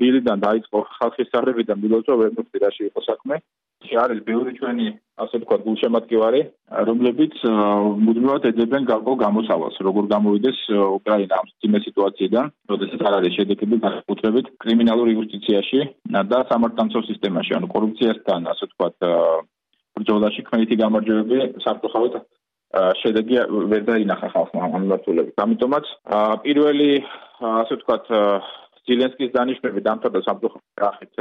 ბილიდან დაიწყო ხალხის სარევიდან მილოცვა ვერ მოხდი რაში იყო საქმე არის ბევრი ჩვენი ასე ვთქვათ გულშემატკივარი რომლებიც მუდმივად ეძებენ გარკვეულ გამოსავალს როგორ გამოვიდეს უკრაინა ამ თიმე სიტუაციიდან როდესაც არ არის შედეგები განსაკუთრებით კრიმინალური იუსტიციაში და სამართალდამცავ სისტემაში ანუ კორუფციასთან ასე ვთქვათ ბრძოლაში ქმენითი გამარჯვებები საფრთხევით შედეგი ვერ დაინახა ხალხმა ამ მიმართულებით. ამიტომაც პირველი ასე ვთქვათ ზილენსკის დანიშნები დამთავრდა სამწუხაროდ რახით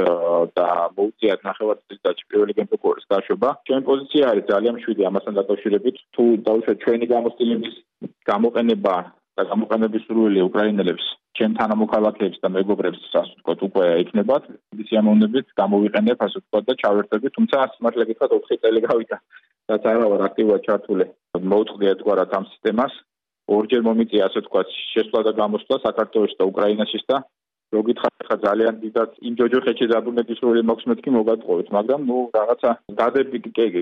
და მოუწიათ ნახევარწრიდაში პირველი გემპოკორის გაშვება. ჩემი პოზიცია არის ძალიან მშვიდი ამასთან დაკავშირებით. თუ დაუშვათ ჩვენი გამოცდილების გამოყენება და გამოყენების სურვილი უკრაინელებს ჩემ თანამოქალაქეებს და მეგობრებს ასე ვთქვათ უკვე ექნებათ ის ამოვნებით გამოვიყენებ ასე ვთქვათ და ჩავერთები თუმცა სიმართლე გითხრათ 4 წელი გავიდა რაც არა ვარ აქტიურად ჩართული მოუწყდი ერთგვარად ამ სისტემას ორჯერ მომიწია ასე ვთქვათ შესვლა და გამოსვლა საქართველოს და უკრაინაში და რო გითხარით ხა ძალიან დიდად იმ ჯოჯოხეთში დაბრუნების როლი მაქვს მეთქი მოგატყოვეთ მაგრამ ნუ რაღაცა დადები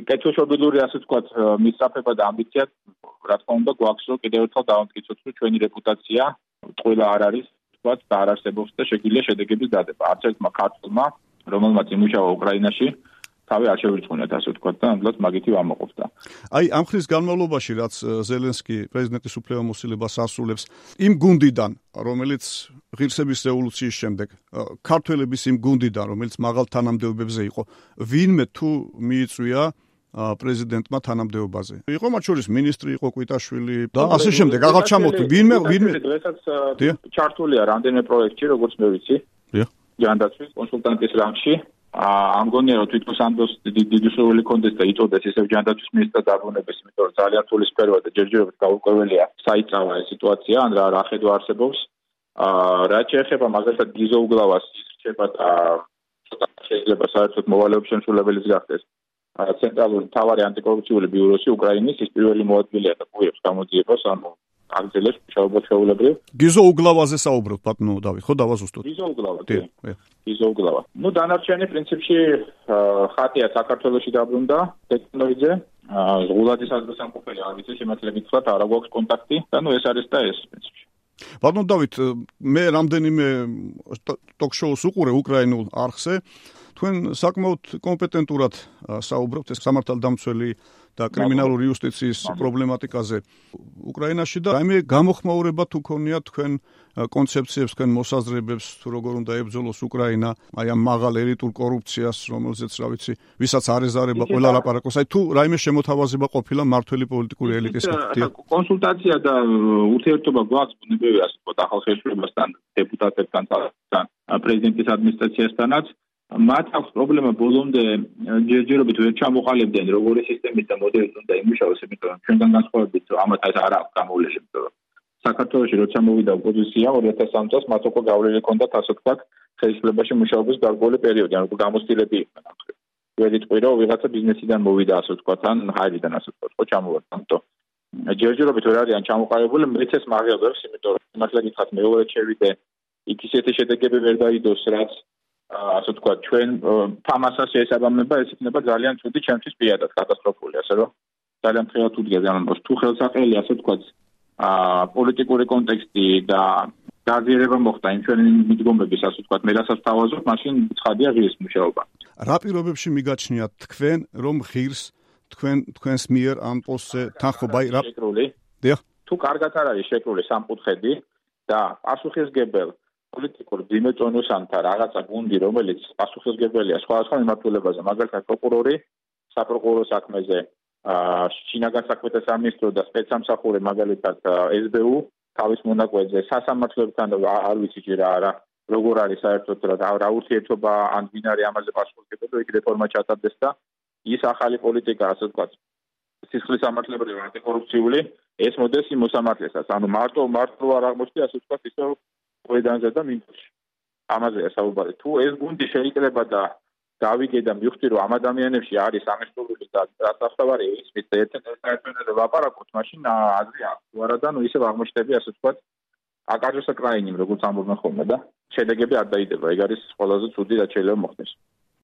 კეთილშობილური ასე ვთქვათ მისწრაფება და ამბიცია რა თქმა უნდა გვაქვს რომ კიდევ ერთხელ დავამტკიცოთ რომ ჩვენი რეპუტაცია ყველა არ არის ვთქვათ და არ არსებობს და შეგვიძლია შედეგების დადება არც ერთმა ქართულმა რომელმაც იმუშავა უკრაინაში თავი არ შევირცხუნეთ ასე ვთქვათ და ამბლად მაგითი ვამოყოფდა. აი ამ ხრის განმავლობაში რაც ზელენსკი პრეზიდენტის უფლებამოსილებას ასრულებს იმ გუნდიდან რომელიც ღირსების რევოლუციის შემდეგ ქართველების იმ გუნდიდან რომელიც მაღალ თანამდებობებზე იყო ვინმე თუ მიიწვია პრეზიდენტმა თანამდებობაზე. იყო მათ შორის ministri იყო კვიტაშვილი და ასე შემდეგ. აღარ ჩამოთვლი ვინმე ვინმე დღესაც ჩართულია რამდენიმე პროექტი როგორც მე ვიცი. დიახ. ჯანდაცვის კონსულტანტის რანგში ამ გონია რომ თვითონ სანდოს დიდი სურვილი კონდეს და იწოდეს ისევ ჯანდაცვის მინისტრად დაბრუნებას, იმიტომ რომ ძალიან თული სფეროა და ჯერჯერობით გაურკვეველია საიტავა ეს სიტუაცია, ან რა რა ხედვა არსებობს. აა რა შეეხება მაგალითად გიზოუგლავას რჩება და ცოტა შეიძლება საერთოდ მოვალეობის შემსრულებელიც გახდეს. ცენტრალური თავარი ანტიკორუფციული ბიუროში უკრაინის ის პირველი მოადგილეა და კუიებს გამოძიებას ანუ აგრძელებს მუშაობას შეულებრივ. გიზო უგლავაზე საუბრობ ბატონო დავით, ხო დავაზუსტოთ. გიზო უგლავა. დიახ. გიზო უგლავა. ну დანარჩენი პრინციპში ხატია საქართველოსში დაბრუნდა ტექნოლოგიზე. ზღულაძის ადგილსამყოფელი არ ვიცი, შემიძლია გითხრათ, არა გვაქვს კონტაქტი. ანუ ეს არის და ეს პრინციპში. ბატონო დავით, მე რამდენიმე ტოქ-შოუს უყურე უკრაინულ არხზე. თქვენ საკმაოდ კომპეტენტურად საუბრობთ ეს სამართალდამცველი და კრიმინალური იუსტიციის პრობლემატიკაზე უკრაინაში და აი მე გამოხმაურება თუ ქონია თქვენ კონცეფციებს, თქვენ მოსაზრებებს თუ როგორ უნდა ებრძოლოს უკრაინა აი ამ მაღალ ელიტურ კორუფციას, რომელზეც რა ვიცი, ვისაც არეზარება ყველა ლაპარაკობს, აი თუ რაიმე შემოთავაზება ყოფილა მართველი პოლიტიკური ელიტის მხრიდან. კონსულტაცია და ურთიერთობა გვაქვს ბუნებრივი ასე ვთქვათ ახალ ხელისუფლებასთან, დეპუტატებთან, პრეზიდენტის ადმინისტრაციასთანაც. მათ აქვს პრობლემა ბოლომდე ჯერჯერობით ვერ ჩამოყალიბდნენ როგორი სისტემის და მოდელის უნდა იმუშაოს იმიტომ რომ ჩვენგან განსხვავებით ამათ ეს არ აქვს გამოვლენილი იმიტომ რომ საქართველოში როცა მოვიდა ოპოზიცია 2003 წელს მათ უკვე გავლილი ჰქონდათ ასე ვთქვათ ხელისუფლებაში მუშაობის გარკვეული პერიოდი ანუ გამოცდილები იყვნენ ამ ხრივ ვერ იტყვი რომ ვიღაცა ბიზნესიდან მოვიდა ასე ვთქვათ ან ჰაერიდან ასე ვთქვათ ხო ჩამოვარდა ამიტომ ჯერჯერობით ვერ არიან ჩამოყალიბებული მეც ეს მაგიოდებს იმიტომ რომ მართლა გითხრათ მეორე შევიდე იქ ისეთი შედეგები ვერ დაიდოს რაც ასე თქვა ჩვენ თამასას შეესაბამება ეს იქნება ძალიან ცუდი ჩემთვის პირადად კატასტროფული ასე რომ ძალიან ფრთხილად უდგეს ამ ამბავს თუ ხელსაყრელი ასე თქვა ა პოლიტიკური კონტექსტი და გაზიარება მოხდა იმ ჩვენი მიდგომების ასე თქვა მე რასაც თავაზობ მაშინ ცხადია ღირს მუშაობა. რა პირობებში მიგაჩნიათ თქვენ რომ ღირს თქვენ თქვენს მიერ ამ პოსტზე თანხობა რა შეკრული დიახ. თუ კარგად არ არის შეკრული სამკუთხედი და პასუხისგებელ პოლიტიკურ დიმეწონოსანთა რაღაცა გუნდი, რომელიც პასუხისგებელია სხვადასხვა მიმართულებაზე, მაგალითად პროკურორი, საპროკურორო საქმეზე, შინაგან საქმეთა სამინისტრო და სპეცსამსახური, მაგალითად SBU თავის მონაკვეთზე სასამართლოებთან არ ვიცი ჯერ რა როგორ არის საერთოდ რა რა ურთიერთობა ან ვინ არის ამაზე პასუხისგებელი, იქ რეფორმა ჩატარდეს და ის ახალი პოლიტიკა, ასე ვთქვათ, სისხლის სამართლებრივი ანტიკორუფციული ეს მოდესი მოსამართლესაც, ანუ მარტო მარტო არ აღმოჩნდა, ასე ვთქვათ, ისე ყველანზე და მინდოში. ამაზეა საუბარი. თუ ეს გუნდი შეიძლება და გავიგე და მივხვდი რომ ამ ადამიანებში არის ამესტურული და დასახავარი ის მის ერთადერთი ვაპარაკოთ, მაშინ აზრი აქვს. თუ არა და ნუ ისევ აღმოჩნდები ასე ვთქვათ აკაჟოს აკრაინიმ როგორც ამბობენ ხოლმე და შედეგები არ დაიდება. ეგ არის ყველაზე ცუდი რაც შეიძლება მოხდეს.